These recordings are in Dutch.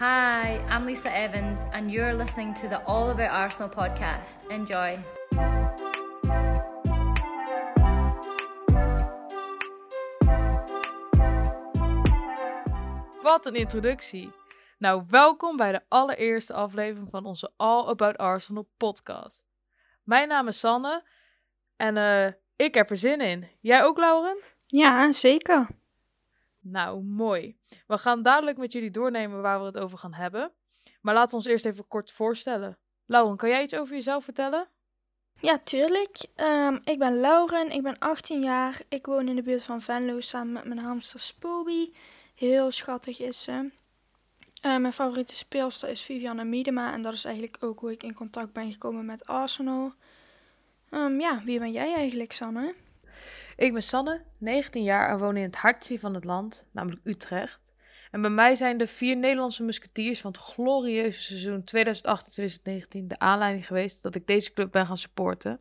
Hi, I'm Lisa Evans, and you're listening to the All About Arsenal podcast. Enjoy. Wat een introductie. Nou, welkom bij de allereerste aflevering van onze All About Arsenal podcast. Mijn naam is Sanne en eh, ik heb er zin in. Jij ook, Lauren? Ja, zeker. Nou, mooi. We gaan dadelijk met jullie doornemen waar we het over gaan hebben. Maar laten we ons eerst even kort voorstellen. Lauren, kan jij iets over jezelf vertellen? Ja, tuurlijk. Ehm, ik ben Lauren, ik ben 18 jaar. Ik woon in de buurt van Venlo samen met mijn hamster Spoby. Heel schattig is ze. Eh, mijn favoriete speelster is Vivianne Miedema en dat is eigenlijk ook hoe ik in contact ben gekomen met Arsenal. Ehm, ja, wie ben jij eigenlijk, Sanne? Ik ben Sanne, 19 jaar en woon in het hartje van het land, namelijk Utrecht. En bij mij zijn de vier Nederlandse musketiers van het glorieuze seizoen 2018-2019 de aanleiding geweest dat ik deze club ben gaan supporten.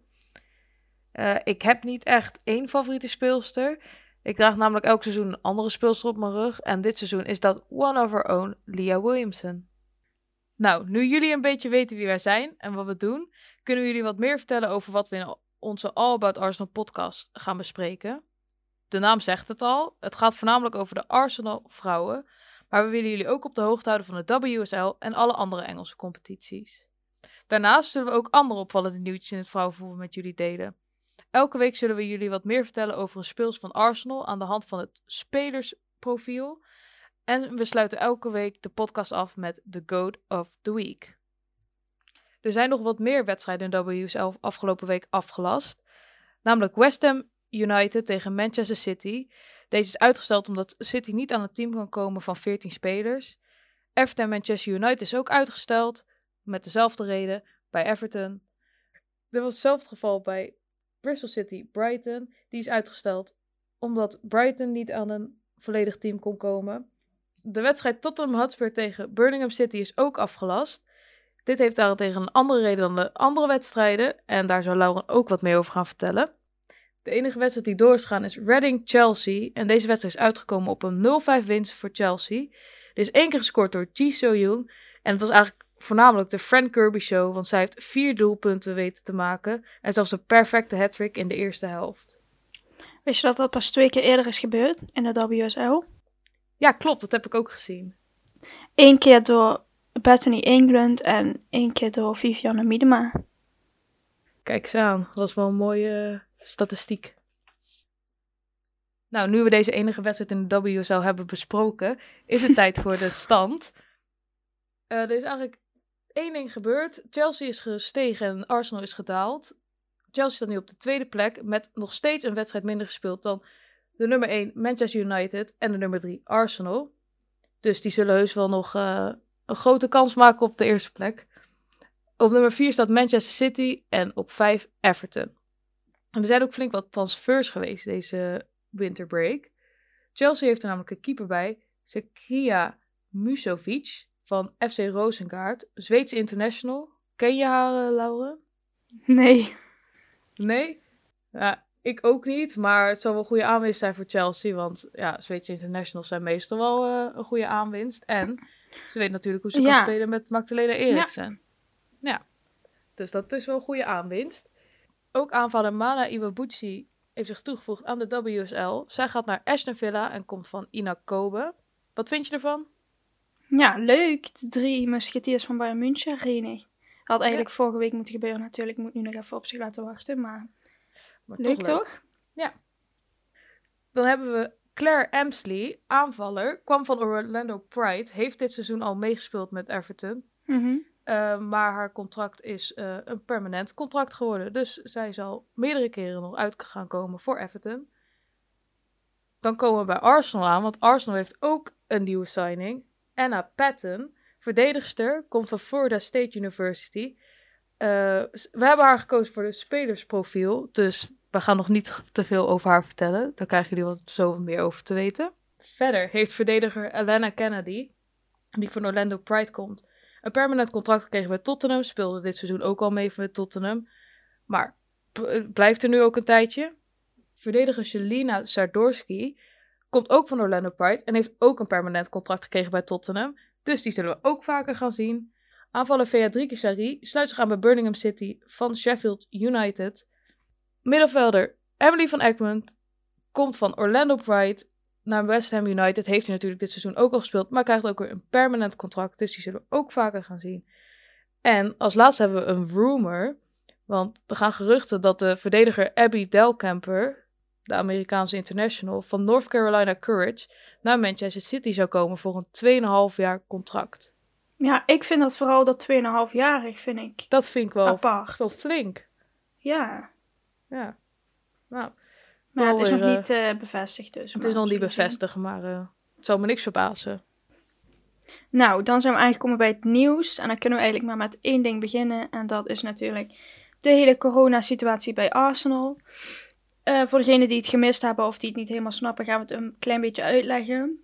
Eh, ik heb niet echt één favoriete speelster. Ik draag namelijk elk seizoen een andere speelster op mijn rug. En dit seizoen is dat one of our own, Leah Williamson. Nou, nu jullie een beetje weten wie wij zijn en wat we doen, kunnen we jullie wat meer vertellen over wat we in onze All About Arsenal podcast gaan bespreken. De naam zegt het al. Het gaat voornamelijk over de Arsenal vrouwen. Maar we willen jullie ook op de hoogte houden van de WSL en alle andere Engelse competities. Daarnaast zullen we ook andere opvallende nieuwtjes in het vrouwenvoetbal met jullie delen. Elke week zullen we jullie wat meer vertellen over een speels van Arsenal aan de hand van het spelersprofiel. En we sluiten elke week de podcast af met The Goat of the Week. Er zijn nog wat meer wedstrijden in WSL afgelopen week afgelast. Namelijk West Ham United tegen Manchester City. Deze is uitgesteld omdat City niet aan het team kan komen van 14 spelers. Everton Manchester United is ook uitgesteld. Met dezelfde reden bij Everton. Er was hetzelfde geval bij Bristol City Brighton. Die is uitgesteld omdat Brighton niet aan een volledig team kon komen. De wedstrijd Tottenham Hotspur tegen Birmingham City is ook afgelast. Dit heeft daarentegen een andere reden dan de andere wedstrijden. En daar zal Lauren ook wat meer over gaan vertellen. De enige wedstrijd die door is gegaan is Reading-Chelsea. En deze wedstrijd is uitgekomen op een 0-5 winst voor Chelsea. Er is één keer gescoord door Ji So-young. En het was eigenlijk voornamelijk de Frank Kirby Show. Want zij heeft vier doelpunten weten te maken. En zelfs een perfecte hat-trick in de eerste helft. Wist je dat dat pas twee keer eerder is gebeurd in de WSL? Ja, klopt. Dat heb ik ook gezien. Eén keer door Bethany England en één keer door Vivianne Miedema. Kijk eens aan. Dat was wel een mooie statistiek. Nou, nu we deze enige wedstrijd in de WSL hebben besproken, is het tijd voor de stand. Uh, er is eigenlijk één ding gebeurd. Chelsea is gestegen en Arsenal is gedaald. Chelsea staat nu op de tweede plek met nog steeds een wedstrijd minder gespeeld dan de nummer 1 Manchester United en de nummer 3 Arsenal. Dus die zullen heus wel nog uh, een grote kans maken op de eerste plek. Op nummer 4 staat Manchester City en op 5 Everton. En er zijn ook flink wat transfers geweest deze winterbreak. Chelsea heeft er namelijk een keeper bij, Sekia Musovic van FC Roosengaard, Zweedse international. Ken je haar, uh, Laura? Nee. Nee? Ja, ik ook niet, maar het zal wel een goede aanwinst zijn voor Chelsea, want ja, Zweedse internationals zijn meestal wel uh, een goede aanwinst. En ze weet natuurlijk hoe ze kan spelen met Magdalena Eriksen. Ja. ja. Dus dat is wel een goede aanwinst. Ook aanvaller Mana Iwabuchi heeft zich toegevoegd aan de WSL. Zij gaat naar Aston Villa en komt van Ina Kobe. Wat vind je ervan? Ja, leuk. De drie musketiers van Bayern München. René. Had eigenlijk vorige week moeten gebeuren natuurlijk. Moet nu nog even op zich laten wachten. Maar, maar leuk toch, toch? Ja. Dan hebben we Claire Emsley, aanvaller, kwam van Orlando Pride. Heeft dit seizoen al meegespeeld met Everton. Mm maar haar contract is uh, een permanent contract geworden. Dus zij zal meerdere keren nog uit gaan komen voor Everton. Dan komen we bij Arsenal aan, want Arsenal heeft ook een nieuwe signing. Anna Patton, verdedigster, komt van Florida State University. Uh, we hebben haar gekozen voor de spelersprofiel. Dus we gaan nog niet te veel over haar vertellen. Daar krijgen jullie wat zo meer over te weten. Verder heeft verdediger Elena Kennedy, die van Orlando Pride komt, een permanent contract gekregen bij Tottenham. Speelde dit seizoen ook al mee voor Tottenham. Maar blijft er nu ook een tijdje. Verdediger Jelina Sardorski komt ook van Orlando Pride en heeft ook een permanent contract gekregen bij Tottenham. Dus die zullen we ook vaker gaan zien. Aanvaller Beatrice Sarri sluit zich aan bij Birmingham City van Sheffield United. Middenvelder Emily van Egmond komt van Orlando Pride naar West Ham United. Heeft hij natuurlijk dit seizoen ook al gespeeld, maar krijgt ook weer een permanent contract. Dus die zullen we ook vaker gaan zien. En als laatste hebben we een rumor. Want er gaan geruchten dat de verdediger Abby Delcamper, de Amerikaanse international van North Carolina Courage, naar Manchester City zou komen voor een 2,5 jaar contract. Ja, ik vind dat vooral dat 2,5-jarig, vind ik. Dat vind ik wel, Apart. wel flink. Ja. Ja. Nou, Maar ja, het is nog niet eh, bevestigd dus. het is nog niet bevestigd, maar eh, het zou me niks verbazen. Nou, dan zijn we aangekomen bij het nieuws. En dan kunnen we eigenlijk maar met één ding beginnen. En dat is natuurlijk de hele coronasituatie bij Arsenal. Eh, voor degenen die het gemist hebben of die het niet helemaal snappen, gaan we het een klein beetje uitleggen.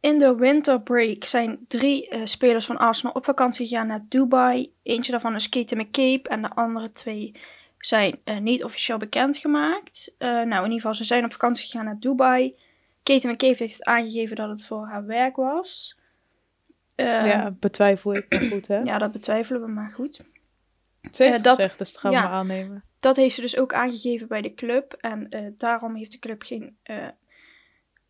In de winter break zijn drie eh, spelers van Arsenal op vakantie gegaan naar Dubai. Eentje daarvan is Katie McCabe en de andere twee zijn eh, niet officieel bekendgemaakt. Eh nou, in ieder geval, ze zijn op vakantie gegaan naar Dubai. Katie McCabe heeft aangegeven dat het voor haar werk was. Eh, ja, betwijfel ik. Maar goed, hè? ja, dat betwijfelen we, maar goed. Ze heeft eh, dat- gezegd, dus dat gaan ja. we maar aannemen. Dat heeft ze dus ook aangegeven bij de club. En daarom heeft de club geen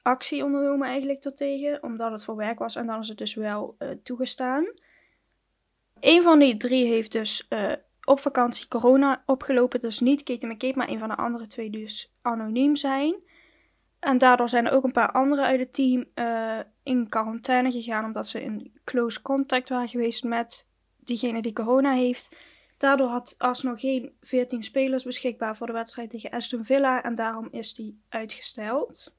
actie ondernomen eigenlijk tot tegen. Omdat het voor werk was. En dan is het dus wel toegestaan. Een van die drie heeft dus op vakantie corona opgelopen. Dus niet Katie McCabe, maar een van de andere twee dus anoniem zijn. En daardoor zijn er ook een paar anderen uit het team eh, in quarantaine gegaan. Omdat ze in close contact waren geweest met diegene die corona heeft. Daardoor had Arsenal geen 14 spelers beschikbaar voor de wedstrijd tegen Aston Villa en daarom is die uitgesteld.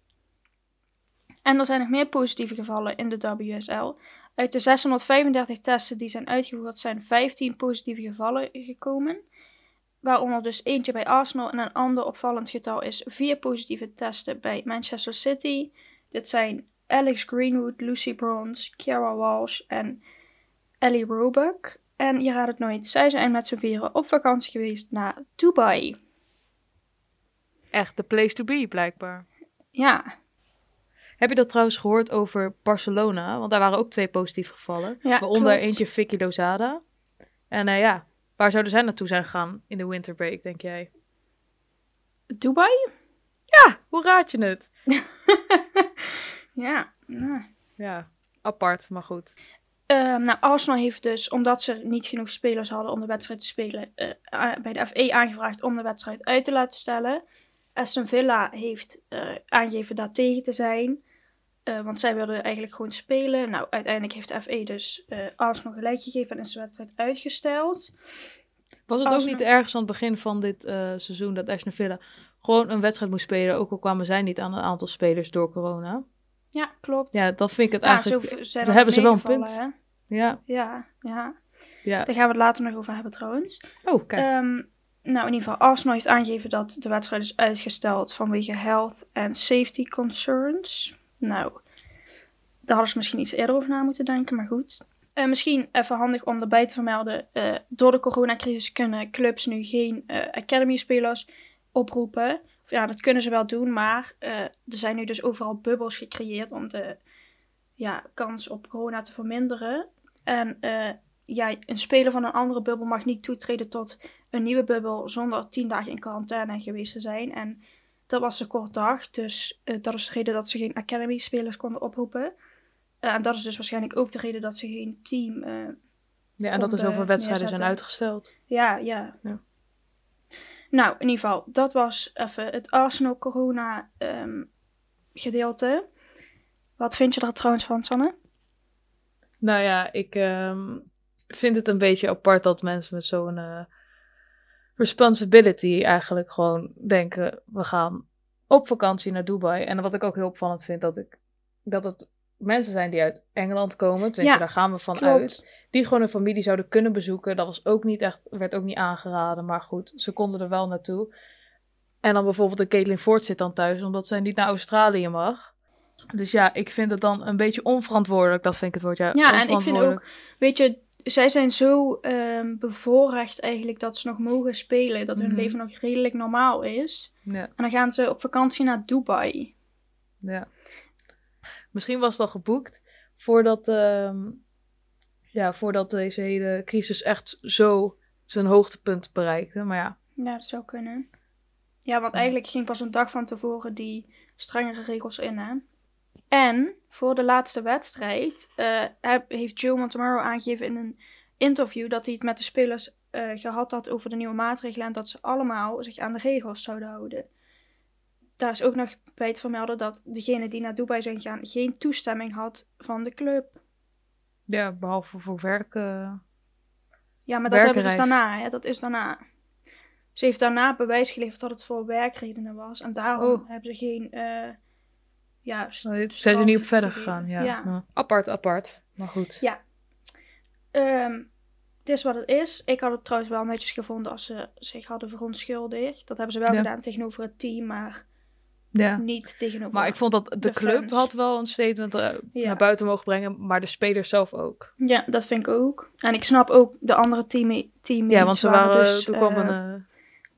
En er zijn nog meer positieve gevallen in de WSL. Uit de 635 testen die zijn uitgevoerd zijn 15 positieve gevallen gekomen. Waaronder dus eentje bij Arsenal en een ander opvallend getal is vier positieve testen bij Manchester City. Dit zijn Alex Greenwood, Lucy Bronze, Kiara Walsh en Ellie Roebuck. En je raadt het nooit, zij zijn met z'n vieren op vakantie geweest naar Dubai. Echt de place to be, blijkbaar. Ja, Heb je dat trouwens gehoord over Barcelona? Want daar waren ook twee positieve gevallen. Ja, waaronder klopt. eentje Vicky Lozada. En eh, ja, waar zouden zij naartoe zijn gegaan in de winterbreak, denk jij? Dubai? Ja, hoe raad je het? Ja, nou. Ja, apart, maar goed. Ehm, nou, Arsenal heeft dus, omdat ze niet genoeg spelers hadden om de wedstrijd te spelen, eh, bij de FE aangevraagd om de wedstrijd uit te laten stellen. Aston Villa heeft eh, aangegeven daartegen te zijn, eh, want zij wilden eigenlijk gewoon spelen. Nou, uiteindelijk heeft de FE dus eh, Arsenal gelijk gegeven en is de wedstrijd uitgesteld. Was het ook niet ergens aan het begin van dit eh, seizoen dat Aston Villa gewoon een wedstrijd moest spelen, ook al kwamen zij niet aan een aantal spelers door corona? Ja, klopt. Ja, dan vind ik het Ja, eigenlijk... zo hebben ze wel een punt. hè. Ja, Ja, ja. ja. Daar gaan we het later nog over hebben trouwens. Oh, kijk. Ehm, nou, in ieder geval, Arsenal heeft aangegeven dat de wedstrijd is uitgesteld vanwege health and safety concerns. Nou, daar hadden ze misschien iets eerder over na moeten denken, maar goed. Eh, misschien even handig om erbij te vermelden. eh, door de coronacrisis kunnen clubs nu geen eh, academy-spelers oproepen. Of ja, dat kunnen ze wel doen, maar er zijn nu dus overal bubbels gecreëerd om de ja, kans op corona te verminderen. En ja, een speler van een andere bubbel mag niet toetreden tot een nieuwe bubbel zonder tien dagen in quarantaine geweest te zijn. En dat was een kort dag, dus eh, dat is de reden dat ze geen academy-spelers konden oproepen. Eh, en dat is dus waarschijnlijk ook de reden dat ze geen team. eh, ja, en dat er zoveel wedstrijden zijn uitgesteld. ja, ja, Ja. Nou, in ieder geval, dat was even het Arsenal-corona ehm, gedeelte. Wat vind je er trouwens van, Sanne? Nou ja, ik ehm, vind het een beetje apart dat mensen met zo'n responsibility eigenlijk gewoon denken: we gaan op vakantie naar Dubai. En wat ik ook heel opvallend vind, dat, ik, dat het mensen zijn die uit Engeland komen. Tenminste, Ja, daar gaan we van klopt. uit. Die gewoon hun familie zouden kunnen bezoeken. Dat was ook niet echt, werd ook niet aangeraden. Maar goed, ze konden er wel naartoe. En dan bijvoorbeeld een Caitlin Ford zit dan thuis, omdat zij niet naar Australië mag. Dus ja, ik vind het dan een beetje onverantwoordelijk. Dat vind ik het woord. Ja, Ja, en ik vind onverantwoordelijk. Weet je, zij zijn zo ehm, bevoorrecht eigenlijk dat ze nog mogen spelen. Dat hun Mhm. leven nog redelijk normaal is. Ja, En dan gaan ze op vakantie naar Dubai. ja. Misschien was het al geboekt voordat ehm, ja, voordat deze hele crisis echt zo zijn hoogtepunt bereikte. Maar ja, Ja, dat zou kunnen. Ja, want eigenlijk ging pas een dag van tevoren die strengere regels in, hè. En voor de laatste wedstrijd heb- heeft Joe Montemaro aangegeven in een interview dat hij het met de spelers eh, gehad had over de nieuwe maatregelen en dat ze allemaal zich aan de regels zouden houden. Daar is ook nog bij te vermelden dat degene die naar Dubai zijn gegaan geen toestemming had van de club. ja behalve voor werk. eh, Ja, maar dat hebben we dus Werkenreis. daarna, hè? Dat is daarna. Ze heeft daarna bewijs geleverd dat het voor werkredenen was. En daarom Oh. hebben ze geen. Ja, st- zijn ze niet op verder gegaan. Ja. Apart, apart. Maar goed. Ja. Ehm, het is wat het is. Ik had het trouwens wel netjes gevonden als ze zich hadden verontschuldigd. Dat hebben ze wel Ja. gedaan tegenover het team, maar Ja. niet tegenover. Maar ik vond dat de, de club fans. had wel een statement eh, Ja. naar buiten mogen brengen, maar de spelers zelf ook. Ja, dat vind ik ook. En ik snap ook de andere team, teammates Ja, want ze waren, dus, toen kwam eh, een... eh,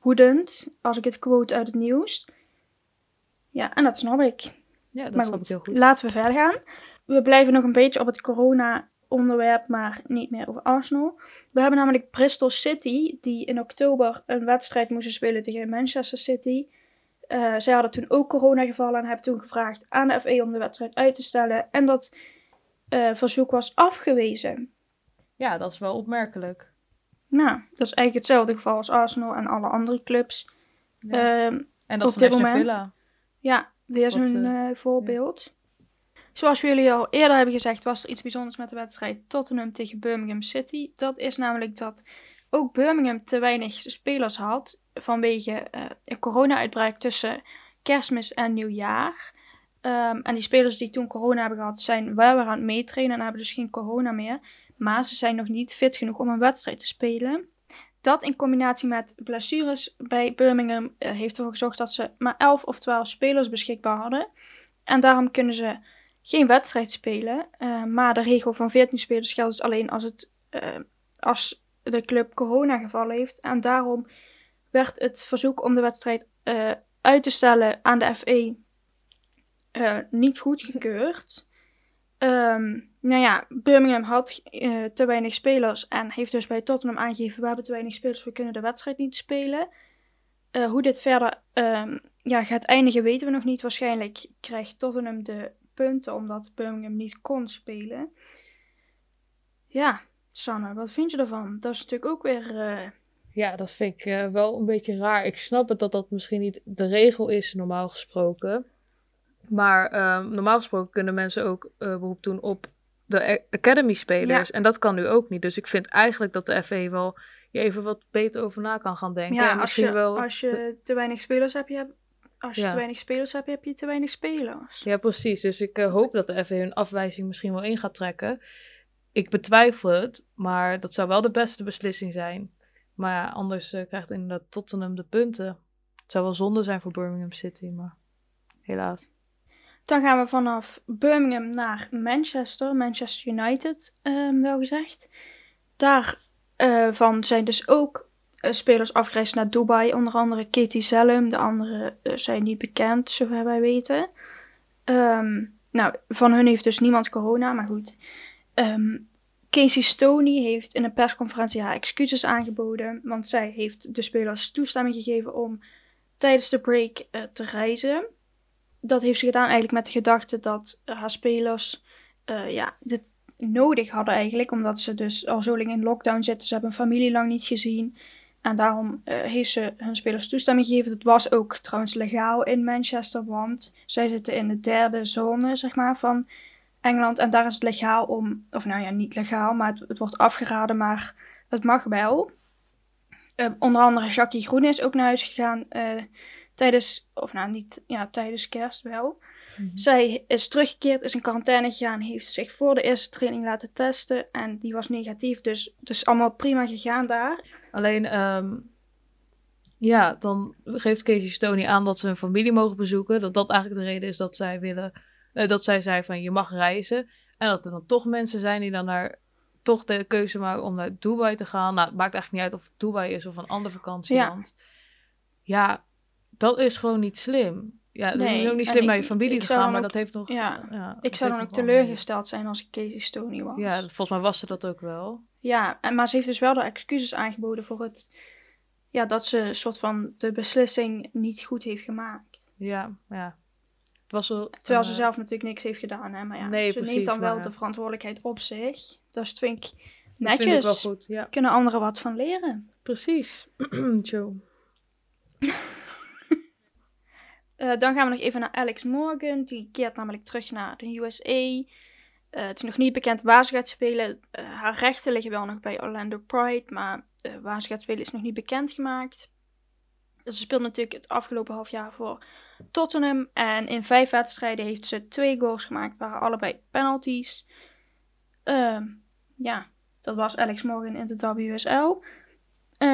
woedend, als ik het quote uit het nieuws. Ja, en dat snap ik. Ja, dat maar snap goed, ik heel goed. laten we verder gaan. We blijven nog een beetje op het corona-onderwerp, maar niet meer over Arsenal. We hebben namelijk Bristol City, die in oktober een wedstrijd moesten spelen tegen Manchester City. Eh, zij hadden toen ook coronagevallen en hebben toen gevraagd aan de FA om de wedstrijd uit te stellen. En dat eh, verzoek was afgewezen. Ja, dat is wel opmerkelijk. Nou, dat is eigenlijk hetzelfde geval als Arsenal en alle andere clubs. Ja. Ehm, en dat op van Aston moment- Villa. Ja, weer zo'n eh, voorbeeld. Zoals jullie al eerder hebben gezegd, was er iets bijzonders met de wedstrijd Tottenham tegen Birmingham City. Dat is namelijk dat ook Birmingham te weinig spelers had vanwege eh, een corona-uitbraak tussen kerstmis en nieuwjaar. Ehm, en die spelers die toen corona hebben gehad, zijn wel weer aan het meetrainen en hebben dus geen corona meer. Maar ze zijn nog niet fit genoeg om een wedstrijd te spelen. Dat in combinatie met blessures bij Birmingham eh, heeft ervoor gezorgd dat ze maar 11 of 12 spelers beschikbaar hadden. En daarom kunnen ze geen wedstrijd spelen. Eh, maar de regel van 14 spelers geldt dus alleen als, het, eh, als de club corona gevallen heeft. En daarom werd het verzoek om de wedstrijd uit te stellen aan de FE niet goedgekeurd. Ehm nou ja, Birmingham had eh, te weinig spelers en heeft dus bij Tottenham aangegeven: we hebben te weinig spelers, we kunnen de wedstrijd niet spelen. Eh, hoe dit verder ehm, ja, gaat eindigen, weten we nog niet. Waarschijnlijk krijgt Tottenham de punten omdat Birmingham niet kon spelen. Ja, Sanne, wat vind je ervan? Dat is natuurlijk ook weer. eh, Ja, dat vind ik wel een beetje raar. Ik snap het dat dat misschien niet de regel is, normaal gesproken. Maar ehm, normaal gesproken kunnen mensen ook eh, beroep doen op de a- academy-spelers. En dat kan nu ook niet. Dus ik vind eigenlijk dat de FA wel je even wat beter over na kan gaan denken. ja, en als je, wel... als je te weinig spelers hebt, je hebt- als je Ja. te weinig spelers hebt, heb je te weinig spelers. Ja, precies. Dus ik eh, hoop dat de FA hun afwijzing misschien wel in gaat trekken. Ik betwijfel het, maar dat zou wel de beste beslissing zijn. Maar ja, anders eh, krijgt inderdaad Tottenham de punten. Het zou wel zonde zijn voor Birmingham City, maar helaas. Dan gaan we vanaf Birmingham naar Manchester, Manchester United, ehm, wel gezegd. Daarvan zijn dus ook eh, spelers afgereisd naar Dubai, onder andere Katie Zellum, de andere eh, zijn niet bekend, zover wij weten. Ehm, nou, van hun heeft dus niemand corona, maar goed. Ehm, Casey Stoney heeft in een persconferentie haar excuses aangeboden, want zij heeft de spelers toestemming gegeven om tijdens de break eh, te reizen dat heeft ze gedaan eigenlijk met de gedachte dat eh, haar spelers eh, ja, dit nodig hadden eigenlijk. Omdat ze dus al zo lang in lockdown zitten. Ze hebben hun familie lang niet gezien. En daarom eh, heeft ze hun spelers toestemming gegeven. Dat was ook trouwens legaal in Manchester. Want zij zitten in de derde zone zeg maar, van Engeland. En daar is het legaal om... Of nou ja, niet legaal, maar het, wordt afgeraden. Maar het mag wel. Eh, onder andere Jackie Groen is ook naar huis gegaan... tijdens, of nou niet, ja, tijdens kerst wel. Zij is teruggekeerd, is in quarantaine gegaan, heeft zich voor de eerste training laten testen en die was negatief, dus het is allemaal prima gegaan daar. Alleen, ehm, ja, dan geeft Casey Stoney aan dat ze hun familie mogen bezoeken. Dat dat eigenlijk de reden is dat zij willen, eh, dat zij zei van je mag reizen. En dat er dan toch mensen zijn die dan naar, toch de keuze maken om naar Dubai te gaan. Nou, het maakt eigenlijk niet uit of het Dubai is of een ander vakantieland. Ja, dat is gewoon niet slim. Ja, Nee, is ook niet slim ik- naar je familie te gaan, maar ook- dat heeft nog... Ja, ja, ik dat zou dan ook teleurgesteld zijn als ik Casey Stoney was. Ja, volgens mij was ze dat ook wel. Ja, en, maar ze heeft dus wel de excuses aangeboden voor het... Ja, dat ze een soort van de beslissing niet goed heeft gemaakt. Ja, ja. Het was wel... Terwijl ze eh, zelf natuurlijk niks heeft gedaan, hè. Maar ja, Nee, ze precies, neemt dan wel de verantwoordelijkheid op zich. Dus dat vind ik Dat netjes. vind ik wel goed, ja. Kunnen anderen wat van leren. Precies. Joe. Eh, dan gaan we nog even naar Alex Morgan. Die keert namelijk terug naar de USA. Eh, het is nog niet bekend waar ze gaat spelen. Eh, haar rechten liggen wel nog bij Orlando Pride. Maar eh, waar ze gaat spelen is nog niet bekendgemaakt. Ze speelt natuurlijk het afgelopen half jaar voor Tottenham. En in vijf wedstrijden heeft ze twee goals gemaakt. Waren allebei penalties. Ehm, ja, dat was Alex Morgan in de WSL.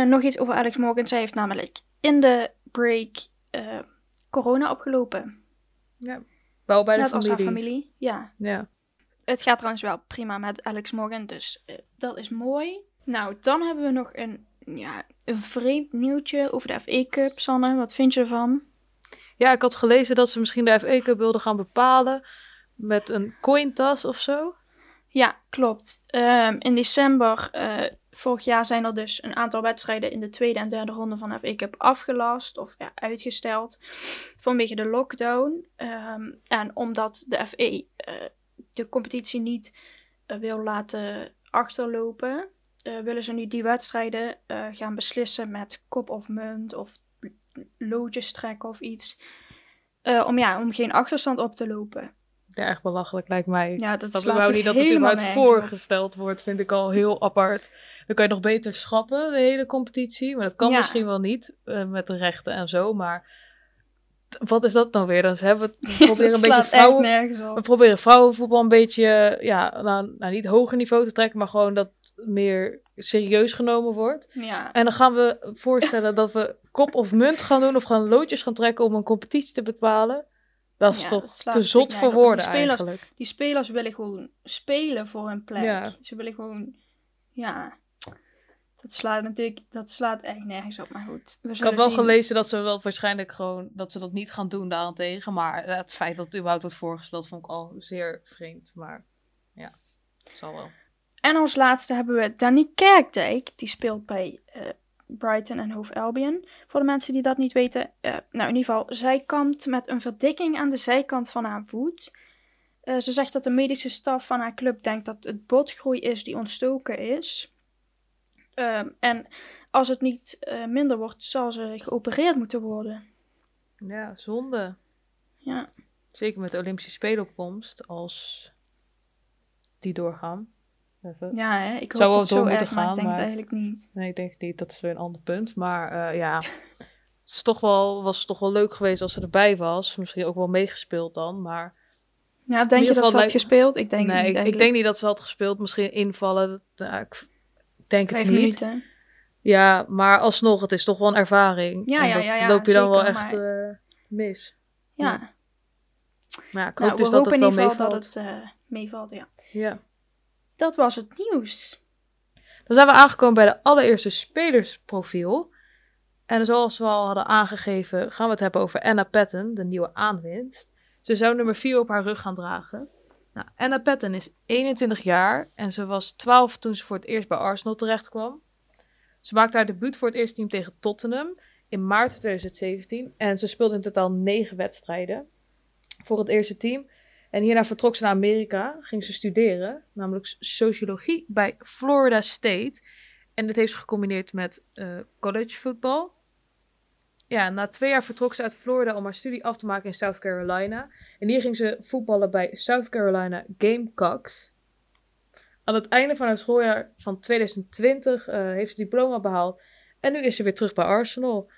Nog iets over Alex Morgan. Zij heeft namelijk in de break corona opgelopen. Wel bij de Net als familie. haar familie. Ja. Ja. Het gaat trouwens wel prima met Alex Morgan, dus eh, dat is mooi. Nou, dan hebben we nog een, ja, een vreemd nieuwtje over de FA Cup. Sanne, wat vind je ervan? ja, ik had gelezen dat ze misschien de FA Cup wilden gaan bepalen met een cointas of zo. Ja, klopt. Ehm, in december eh, vorig jaar zijn er dus een aantal wedstrijden in de tweede en derde ronde van FA Cup afgelast of ja, uitgesteld vanwege de lockdown. Ehm, en omdat de FA eh, de competitie niet eh, wil laten achterlopen, willen ze nu die wedstrijden gaan beslissen met kop of munt of loodjes trekken of iets. Om, ja, om geen achterstand op te lopen. Ja, echt belachelijk lijkt mij. Ja, dat snap slaat niet dat het überhaupt voorgesteld wordt, vind ik al heel apart. Dan kan je nog beter schrappen, de hele competitie. Maar dat kan Ja. misschien wel niet, eh, met de rechten en zo. Maar wat is dat nou weer? Dan ze hebben we proberen een beetje vrouwen... We proberen vrouwenvoetbal een beetje, ja, nou, nou niet hoger niveau te trekken, maar gewoon dat meer serieus genomen wordt. Ja. En dan gaan we voorstellen dat we kop of munt gaan doen of gaan loodjes gaan trekken om een competitie te bepalen. Dat is Ja, toch dat te zot natuurlijk voor woorden Die spelers- eigenlijk. Die spelers willen gewoon spelen voor hun plek. Ja. Ze willen gewoon, ja. Dat slaat natuurlijk, dat slaat echt nergens op. Maar goed, we Ik had wel zien. gelezen dat ze wel waarschijnlijk gewoon dat ze dat niet gaan doen daarentegen. Maar het feit dat het überhaupt wordt voorgesteld vond ik al zeer vreemd. Maar ja, zal wel. En als laatste hebben we Danny Kerkdijk. Die speelt bij eh, Brighton en Hove Albion. Voor de mensen die dat niet weten. eh, nou, in ieder geval, zij kampt met een verdikking aan de zijkant van haar voet. Eh, ze zegt dat de medische staf van haar club denkt dat het botgroei is die ontstoken is. Ehm, en als het niet eh, minder wordt, zal ze geopereerd moeten worden. Ja, zonde. Ja, Zeker met de Olympische Spelen op komst, als die doorgaan. Even. ja hè? ik hoop Zou wel dat het door zo moeten erg, maar ik gaan, denk het maar- eigenlijk niet. Nee, ik denk niet. Dat is weer een ander punt. Maar eh, ja, het is toch wel, was toch wel leuk geweest als ze erbij was. Misschien ook wel meegespeeld dan, maar... Ja, denk je dat ze had gespeeld? Ik denk nee, niet ik, ik denk niet dat ze had gespeeld. Misschien invallen. ja, ik denk het Vijf niet. minuten. Ja, maar alsnog, het is toch wel een ervaring. Ja, en dat ja, ja, loop je dan wel echt eh, mis. Ja. Ja. Maar ja, ik hoop Nou, dus we dat hopen het in wel ieder geval meevalt. dat het eh, meevalt, ja. Ja. Dat was het nieuws. Dan zijn we aangekomen bij de allereerste spelersprofiel. En zoals we al hadden aangegeven, gaan we het hebben over Anna Patton, de nieuwe aanwinst. Ze zou nummer 4 op haar rug gaan dragen. Nou, Anna Patton is 21 jaar en ze was 12 toen ze voor het eerst bij Arsenal terecht kwam. Ze maakte haar debuut voor het eerste team tegen Tottenham in maart 2017 en ze speelde in totaal 9 wedstrijden voor het eerste team. En hierna vertrok ze naar Amerika, ging ze studeren, namelijk sociologie bij Florida State. En dit heeft ze gecombineerd met eh college voetbal. Ja, na twee jaar vertrok ze uit Florida om haar studie af te maken in South Carolina. En hier ging ze voetballen bij South Carolina Gamecocks. Aan het einde van haar schooljaar van 2020 eh, heeft ze diploma behaald. En nu is ze weer terug bij Arsenal.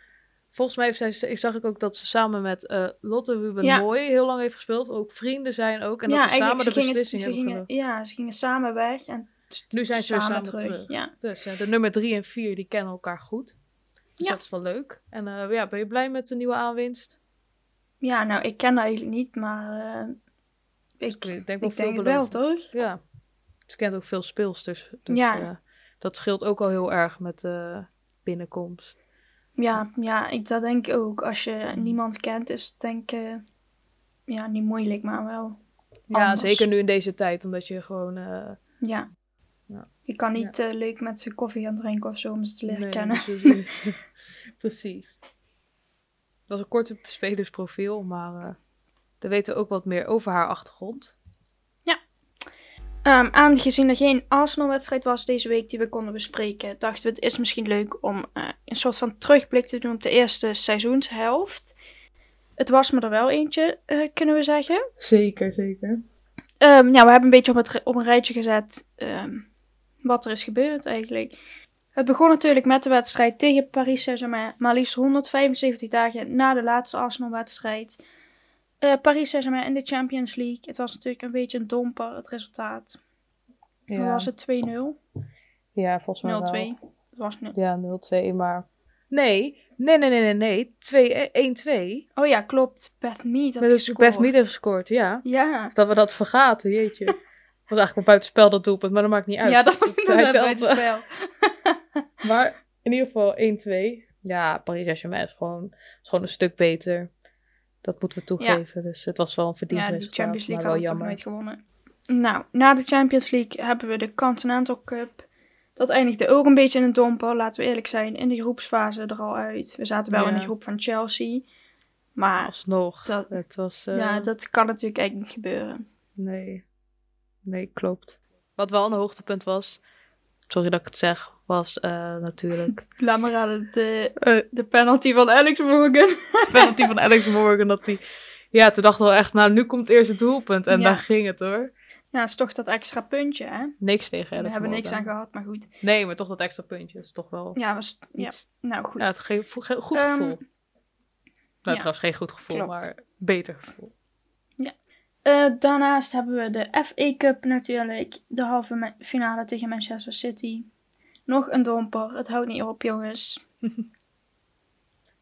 Volgens mij heeft zij, ik zag ik ook dat ze samen met eh, Lotte Ruben Ja. Mooi heel lang heeft gespeeld. Ook vrienden zijn ook. En ja, dat ze samen de beslissing hebben gingen, Ja, ze gingen samen weg en Nu zijn ze weer samen terug. Ja. Dus eh, de nummer 3 en 4 die kennen elkaar goed. Dus Ja. dat is wel leuk. En eh, ja, ben je blij met de nieuwe aanwinst? ja, nou, ik ken dat eigenlijk niet, maar eh, ik, Dus ik denk wel ik denk het wel, toch? Ja. Ze kent ook veel speelsters. Dus Ja. eh, dat scheelt ook al heel erg met de binnenkomst. Ja, ja ik, dat denk ik ook. Als je niemand kent, is het denk ik... eh, ja, niet moeilijk, maar wel... Ja, Anders. zeker nu in deze tijd, omdat je gewoon... eh, Ja. Ja. Je kan niet eh, leuk met ze koffie gaan drinken of zo om ze te leren nee, kennen. precies. precies. Het was een korte spelersprofiel, maar we weten ook wat meer over haar achtergrond. Ehm, aangezien er geen Arsenal-wedstrijd was deze week die we konden bespreken, dachten we het is misschien leuk om eh, een soort van terugblik te doen op de eerste seizoenshelft. Het was me er wel eentje, eh, kunnen we zeggen. Zeker, zeker. Ehm, ja, we hebben een beetje op, het, op een rijtje gezet ehm, wat er is gebeurd eigenlijk. Het begon natuurlijk met de wedstrijd tegen Paris Saint-Germain, maar liefst 175 dagen na de laatste Arsenal-wedstrijd. Eh, Paris Saint-Germain in de Champions League. Het was natuurlijk een beetje een domper, het resultaat. Ja, was het? 2-0? 0-2? ja volgens mij wel. Het was nu. Ja, 0-2, maar... Nee, nee, nee, nee, nee, nee. 2 1-2. Oh ja, klopt. Beth Mead had gescoord. Beth Mead heeft gescoord, ja. Ja. Dat we dat vergaten, jeetje. Het was eigenlijk wel buitenspel dat doelpunt, maar dat maakt niet uit. Ja, dat was Hij inderdaad telt buiten wel. spel. Maar in ieder geval 1-2. Ja, Paris Saint-Germain is gewoon, is gewoon een stuk beter. Dat moeten we toegeven. Dus het was wel een verdiend Ja, resultaat, Champions League maar wel hadden we toch jammer. nooit gewonnen. Nou, na de Champions League hebben we de Continental Cup. Dat eindigde ook een beetje in een domper, laten we eerlijk zijn. In de groepsfase er al uit. We zaten wel Ja. in de groep van Chelsea. Maar Alsnog. Dat- het was... eh, ja, dat kan natuurlijk eigenlijk niet gebeuren. Nee. Nee, klopt. Wat wel een hoogtepunt was... Sorry dat ik het zeg. Was eh, natuurlijk... Laat maar raden, de, eh, de penalty van Alex Morgan. penalty van Alex Morgan. Dat die... Ja, toen dachten we echt... Nou, nu komt het eerste doelpunt. En Ja. daar ging het hoor. Ja, is toch dat extra puntje, hè? Niks tegen Daar Alex hebben we niks Morgan. aan gehad, maar goed. Nee, maar toch dat extra puntje. is toch wel Ja, was, ja. nou goed. Ja, het ge vo- ge- goed Ehm, gevoel. Nou, ja. trouwens geen goed gevoel, Klopt. maar beter gevoel. Eh, daarnaast hebben we de FA Cup natuurlijk. De halve finale tegen Manchester City. Nog een domper. Het houdt niet op, jongens.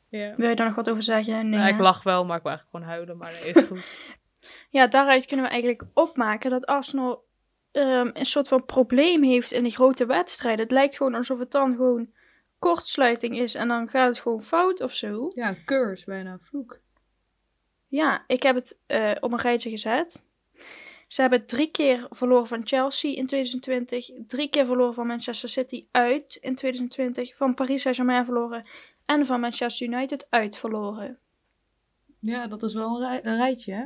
Ja. Wil je daar nog wat over zeggen? Nee. Ja, ik lach wel, maar ik wil eigenlijk gewoon huilen. Maar nee, is goed. Ja, daaruit kunnen we eigenlijk opmaken dat Arsenal ehm, een soort van probleem heeft in de grote wedstrijden. Het lijkt gewoon alsof het dan gewoon kortsluiting is en dan gaat het gewoon fout of zo. ja, een curse, bijna een vloek. Ja, ik heb het eh, op een rijtje gezet. Ze hebben drie keer verloren van Chelsea in 2020, drie keer verloren van Manchester City uit in 2020, van Paris Saint-Germain verloren en van Manchester United uit verloren. Ja, dat is wel een, rij- een rijtje, hè?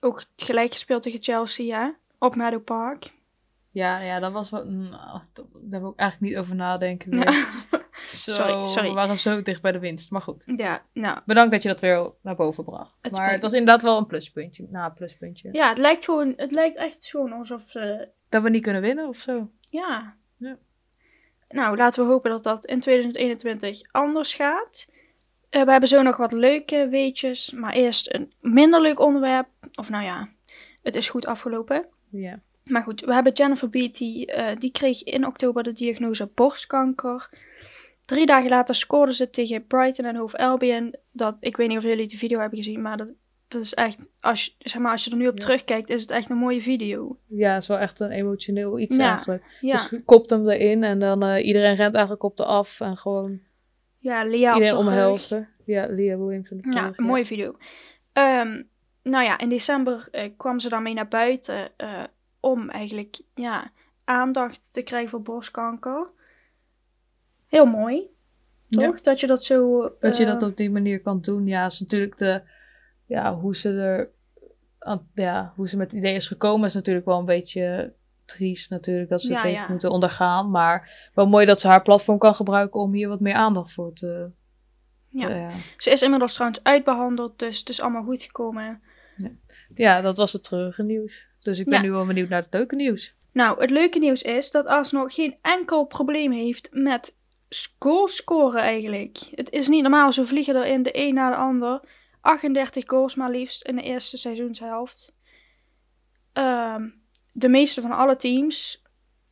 Ook gelijk gespeeld tegen Chelsea, ja, op Meadow Park. Ja, ja, dat was wel... dat- Daar heb ik ook eigenlijk niet over nadenken meer. Zo, Sorry, sorry. We waren zo dicht bij de winst, maar goed. Ja, nou, Bedankt dat je dat weer naar boven bracht. Het maar het was inderdaad wel een pluspuntje. Nou, een pluspuntje. ja, het lijkt gewoon, het lijkt echt gewoon alsof ze, Dat we niet kunnen winnen of zo. ja. Ja. Nou, laten we hopen dat dat in 2021 anders gaat. Eh, we hebben zo nog wat leuke weetjes, maar eerst een minder leuk onderwerp. Of nou ja, het is goed afgelopen. Ja. Maar goed, we hebben Jennifer Beatty, eh, die kreeg in oktober de diagnose borstkanker. Drie dagen later scoorde ze tegen Brighton en Hove Albion. Dat, ik weet niet of jullie die video hebben gezien, maar dat, dat is echt, als je, zeg maar, als je er nu op Ja. terugkijkt, is het echt een mooie video. Ja, het is wel echt een emotioneel iets Ja. eigenlijk. Ja, Dus je kopt hem erin en dan eh, iedereen rent eigenlijk op de af en gewoon ja Lia iedereen de omhelzen. Ja, Lia Williamson. op de Ja, een mooie video. Ehm, nou ja, in december eh, kwam ze daarmee naar buiten eh, om eigenlijk ja, aandacht te krijgen voor borstkanker. Heel mooi, Ja. toch? Dat je dat zo... Dat je eh, dat op die manier kan doen. Ja, is natuurlijk de... Ja, hoe ze er... Ja, hoe ze met het idee is gekomen is natuurlijk wel een beetje triest natuurlijk. Dat ze het heeft ja. moeten ondergaan. Maar wel mooi dat ze haar platform kan gebruiken om hier wat meer aandacht voor te... Ja. ja. Ze is inmiddels trouwens uitbehandeld, dus het is allemaal goed gekomen. Ja, dat was het treurige nieuws. Dus ik ben nu wel benieuwd naar het leuke nieuws. Nou, het leuke nieuws is dat Arsenal geen enkel probleem heeft met goals scoren eigenlijk. Het is niet normaal, ze vliegen erin de een na de ander. 38 goals maar liefst in de eerste seizoenshelft. Ehm, de meeste van alle teams.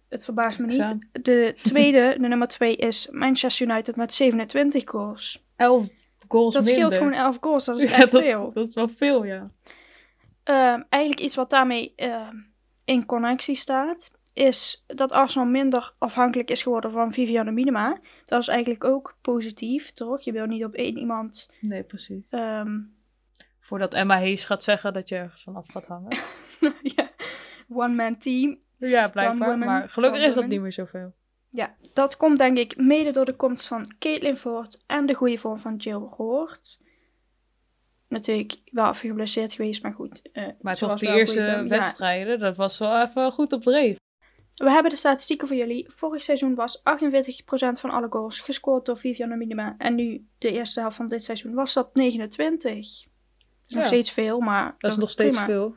Het verbaast me niet. De tweede, de nummer 2 is Manchester United met 27 goals. 11 goals Dat minder. scheelt gewoon 11 goals, dat is Ja, echt dat, veel. dat is wel veel, ja. Ehm, eigenlijk iets wat daarmee ehm, in connectie staat, is dat Arsenal minder afhankelijk is geworden van Viviane Minima. Dat is eigenlijk ook positief, toch? Je wil niet op één iemand... Nee, precies. ehm, Voordat Emma Hayes gaat zeggen dat je ergens van af gaat hangen. ja, one-man team. ja, blijkbaar. woman, maar gelukkig is dat niet meer zoveel. Ja, dat komt denk ik mede door de komst van Caitlin Ford en de goede vorm van Jill Hoort. Natuurlijk wel even geblesseerd geweest, maar goed. eh, Maar toch, was die eerste. Ja. wedstrijden, dat was wel even goed op dreef. We hebben de statistieken voor jullie. Vorig seizoen was 48% van alle goals gescoord door Viviane Minima. En nu, de eerste helft van dit seizoen, was dat 29. Dat is nog steeds veel, maar Dat is nog steeds prima. veel.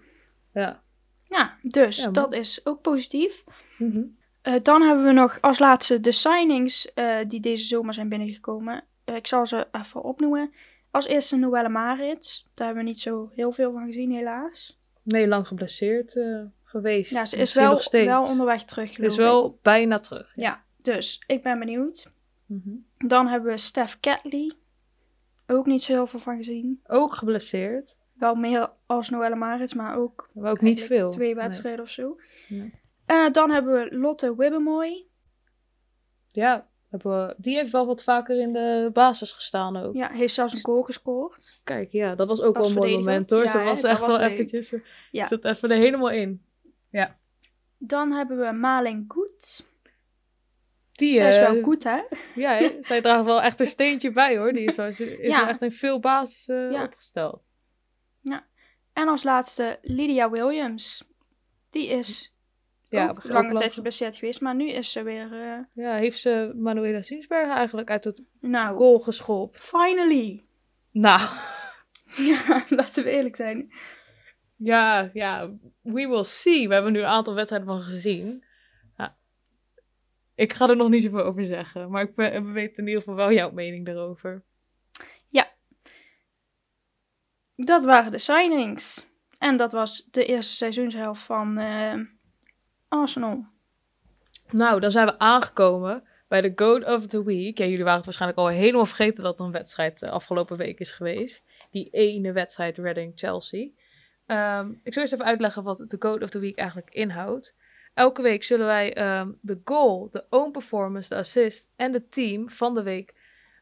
Ja. Ja, dus Ja, dat is ook positief. Mhm. Eh, dan hebben we nog als laatste de signings eh, die deze zomer zijn binnengekomen. Eh, ik zal ze even opnoemen. Als eerste Noelle Maritz. Daar hebben we niet zo heel veel van gezien, helaas. Nee, lang geblesseerd geweest. Ja, ze is wel, wel onderweg terug, Ze is ik. wel bijna terug. Ja, dus ik ben benieuwd. Mhm. Dan hebben we Steph Catley. Ook niet zo heel veel van gezien. Ook geblesseerd. Wel meer als Noelle Maritz, maar ook Maar ook niet veel. twee Nee. wedstrijden of zo. Nee. Eh, dan hebben we Lotte Wibbemoy. Ja, hebben we, die heeft wel wat vaker in de basis gestaan ook. Ja, heeft zelfs een goal gescoord. Kijk, ja, dat was ook Als wel een mooi moment hoor. Ja, Ze was echt wel eventjes... Ze Ja. zit even er helemaal in. Dan hebben we Malin Koet. Die, Zij is eh, wel goed, hè? Ja, hè? zij draagt wel echt een steentje bij hoor. Die is, wel, ze is Ja. wel echt in veel basis eh, Ja. opgesteld. En als laatste Lydia Williams. Die is Ja, ook lange lang- tijd geblesseerd geweest, maar nu is ze weer... eh, Ja, heeft ze Manuela Zinsbergen eigenlijk uit het nou, goal geschopt? finally! Nou, Ja, laten we eerlijk zijn. Ja, ja, we will see. We hebben nu een aantal wedstrijden van gezien. Ja. Ik ga er nog niet zoveel over zeggen, maar ik ben- we weten in ieder geval wel jouw mening daarover. Dat waren de signings. En dat was de eerste seizoenshelft van eh, Arsenal. Nou, dan zijn we aangekomen bij de Goat of the Week. Ja, jullie waren het waarschijnlijk al helemaal vergeten dat er een wedstrijd de afgelopen week is geweest. Die ene wedstrijd Reading-Chelsea. Ehm, ik zal eerst even uitleggen wat de Goat of the Week eigenlijk inhoudt. Elke week zullen wij ehm, de goal, de own performance, de assist en de team van de week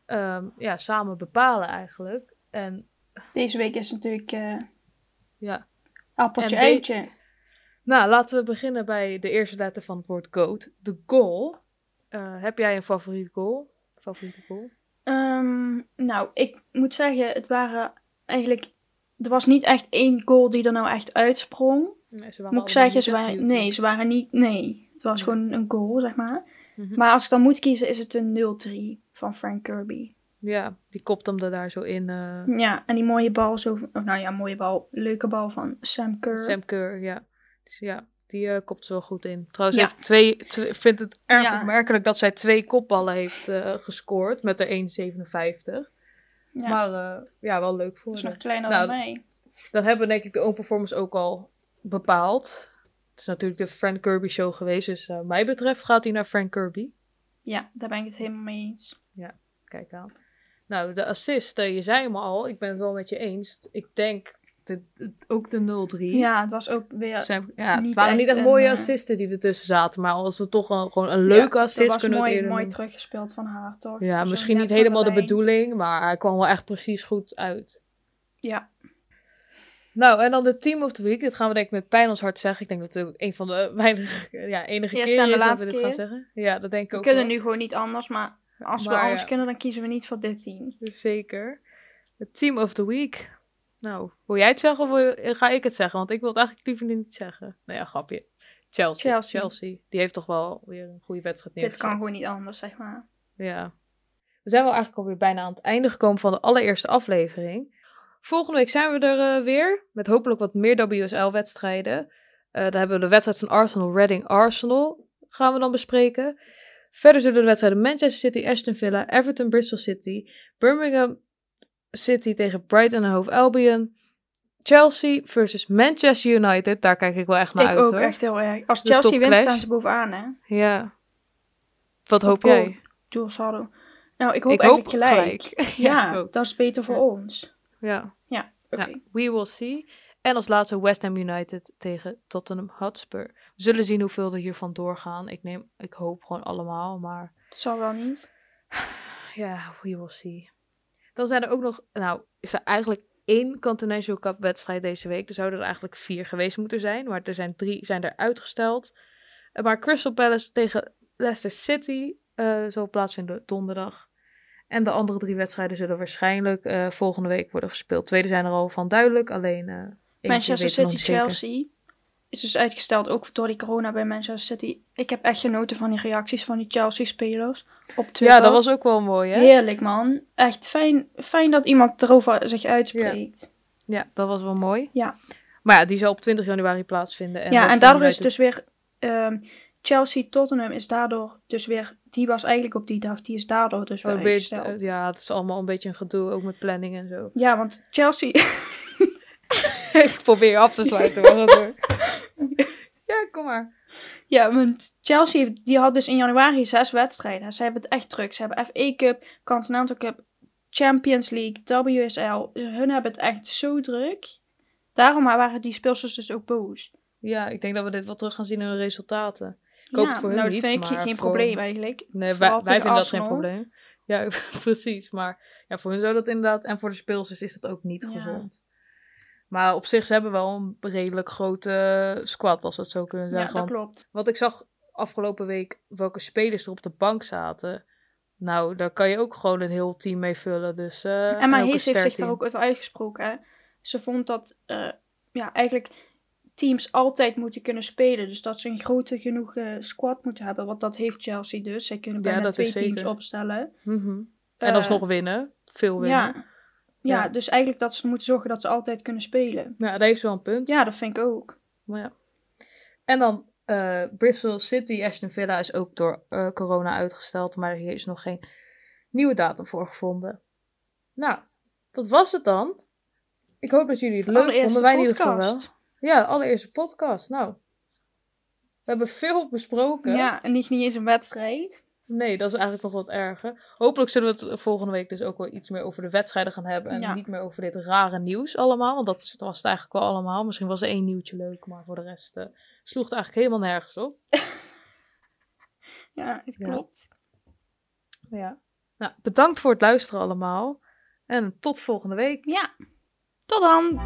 ehm, ja, samen bepalen eigenlijk. En Deze week is natuurlijk eh ja, appeltje En de- eitje. nou laten we beginnen bij de eerste letter van het woord goat. De goal. Eh, heb jij een favoriete goal? Favoriete goal? Ehm, nou, ik moet zeggen, het waren eigenlijk... Er was niet echt één goal die er nou echt uitsprong. Nee, ze waren Moet ik zeggen, ze waren, nee, ze waren niet... Nee, het was Nee. gewoon een goal, zeg maar. Mhm. Maar als ik dan moet kiezen, is het een 0-3 van Frank Kirby. Ja, die kopt hem er daar zo in. eh Ja, en die mooie bal, zo, of nou ja, mooie bal, leuke bal van Sam Kerr. Sam Kerr, ja. Dus ja, die eh, kopt ze wel goed in. Trouwens, Ja. heeft twee, twee, vindt het erg Ja. opmerkelijk dat zij twee kopballen heeft eh, gescoord met de 1,57. Ja, Maar eh, ja, wel leuk voor dat is nog kleiner Nou, dan mij. Dan hebben denk ik de own performance ook al bepaald. Het is natuurlijk de Frank Kirby show geweest, dus wat mij betreft gaat hij naar Frank Kirby. Ja, daar ben ik het helemaal mee eens. Kijk aan. Nou, de assist, eh, je zei hem al, ik ben het wel met je eens. Ik denk de, de- ook de 0-3. Ja, het was ook weer... Ja, het waren niet echt mooie eh, assisten die ertussen zaten. Maar als we toch een, gewoon een leuke Ja, assist kunnen we het mooi, eerder mooi teruggespeeld van haar, toch? Ja, misschien niet helemaal de, bedoeling, maar hij kwam wel echt precies goed uit. Ja, Nou, en dan de Team of the Week. Dit gaan we denk ik met pijn ons hart zeggen. Ik denk dat het ook een van de weinige, ja, enige keren de is dat we dit gaan zeggen. Ja, dat denk ik we ook kunnen wel. nu gewoon niet anders, maar als we anders ja. kunnen, dan kiezen we niet voor dit team. Zeker. De Team of the Week. Nou, wil jij het zeggen of wil je- ga ik het zeggen? Want ik wil het eigenlijk liever niet zeggen. Nou ja, grapje. Chelsea. Chelsea. Chelsea. Die heeft toch wel weer een goede wedstrijd Dit neergezet. kan gewoon niet anders, zeg maar. Ja. We zijn wel eigenlijk alweer bijna aan het einde gekomen van de allereerste aflevering. Volgende week zijn we er eh, weer. Met hopelijk wat meer WSL-wedstrijden. daar hebben we de wedstrijd van Arsenal, Reading, Arsenal. Gaan we dan bespreken. Verder zullen de wedstrijden Manchester City, Aston Villa, Everton, Bristol City, Birmingham City tegen Brighton en Hove Albion. Chelsea versus Manchester United. Daar kijk ik wel echt naar ik uit ook hoor. echt heel erg. Als De Chelsea wint, staan ze bovenaan, hè? Ja. Wat hoop goal. jij? Doelsaldo. Nou, ik hoop ik hoop eigenlijk gelijk. gelijk. Ja, ik ook. dat is beter voor Ja. ons. Ja. Ja, oké. We will see. En als laatste West Ham United tegen Tottenham Hotspur. We zullen zien hoeveel er hiervan doorgaan. Ik, neem, ik hoop gewoon allemaal, maar Dat zal wel niet. ja, we will see. Dan zijn er ook nog, nou, is er eigenlijk één Continental Cup wedstrijd deze week. Er zouden er eigenlijk vier geweest moeten zijn, maar er zijn drie zijn er uitgesteld. Eh, Maar Crystal Palace tegen Leicester City eh, zal plaatsvinden donderdag. En de andere drie wedstrijden zullen waarschijnlijk eh, volgende week worden gespeeld. Tweede zijn er al van duidelijk, alleen eentje Manchester City, zeker. Is dus uitgesteld, ook door die corona bij Manchester City. Ik heb echt genoten van die reacties van die Chelsea-spelers op Twitter. Ja, dat was ook wel mooi, hè? Heerlijk, man. Echt fijn, fijn dat iemand erover zich uitspreekt. Ja, dat was wel mooi. Ja. Maar ja, die zal op 20 januari plaatsvinden. En ja, en daardoor is dus weer... ehm, Chelsea-Tottenham is daardoor dus weer... Die was eigenlijk op die dag, die is daardoor dus weer Oh, weer- uitgesteld. eh, ja, het is allemaal een beetje een gedoe, ook met planning en zo. Ja, want Chelsea... ik probeer je af te sluiten, maar. Ja, kom maar. Ja, want Chelsea heeft, die had dus in januari zes wedstrijden. Ze hebben het echt druk. Ze hebben FA Cup, Continental Cup, Champions League, WSL. Hun hebben het echt zo druk. Daarom waren die speelsters dus ook boos. Ja, ik denk dat we dit wel terug gaan zien in de resultaten. Ik hoop ja, het voor hun nou, niet, vind ik maar geen voor- probleem eigenlijk. Nee, wij, vinden dat geen probleem. Ja, precies. Maar ja, voor hun zou dat inderdaad... En voor de speelsters is dat ook niet Ja. gezond. Maar op zich, ze hebben wel een redelijk grote squad, als we het zo kunnen Ja, zeggen. dat klopt. Wat ik zag afgelopen week, welke spelers er op de bank zaten. Nou, daar kan je ook gewoon een heel team mee vullen. Dus, eh, Emma en Hees heeft zich daar ook over uitgesproken. Hè? Ze vond dat eh, ja, eigenlijk teams altijd moeten kunnen spelen. Dus dat ze een grote genoeg eh, squad moeten hebben. Want dat heeft Chelsea dus. Zij kunnen Ja, bijna dat twee is teams zeker. opstellen. Mhm. En Eh, alsnog winnen. Veel winnen. Ja, Ja, ja, Ja. dus eigenlijk dat ze moeten zorgen dat ze altijd kunnen spelen. dat heeft wel een punt. Ja, dat vind ik ook. Maar ja. En dan eh, Bristol City, Aston Villa is ook door eh, corona uitgesteld. Maar hier is nog geen nieuwe datum voor gevonden. Nou, dat was het dan. Ik hoop dat jullie het leuk vonden. Wij in ieder geval wel. Ja, de allereerste podcast. Nou, we hebben veel besproken. Ja, en niet, niet eens een wedstrijd. Nee, dat is eigenlijk nog wat erger. Hopelijk zullen we het volgende week dus ook wel iets meer over de wedstrijden gaan hebben. En Ja. niet meer over dit rare nieuws allemaal. Want dat was het eigenlijk wel allemaal. Misschien was er één nieuwtje leuk, maar voor de rest eh, sloeg het eigenlijk helemaal nergens op. Ja, het Ja. klopt. Ja. Nou, bedankt voor het luisteren allemaal. En tot volgende week. Ja. Tot dan.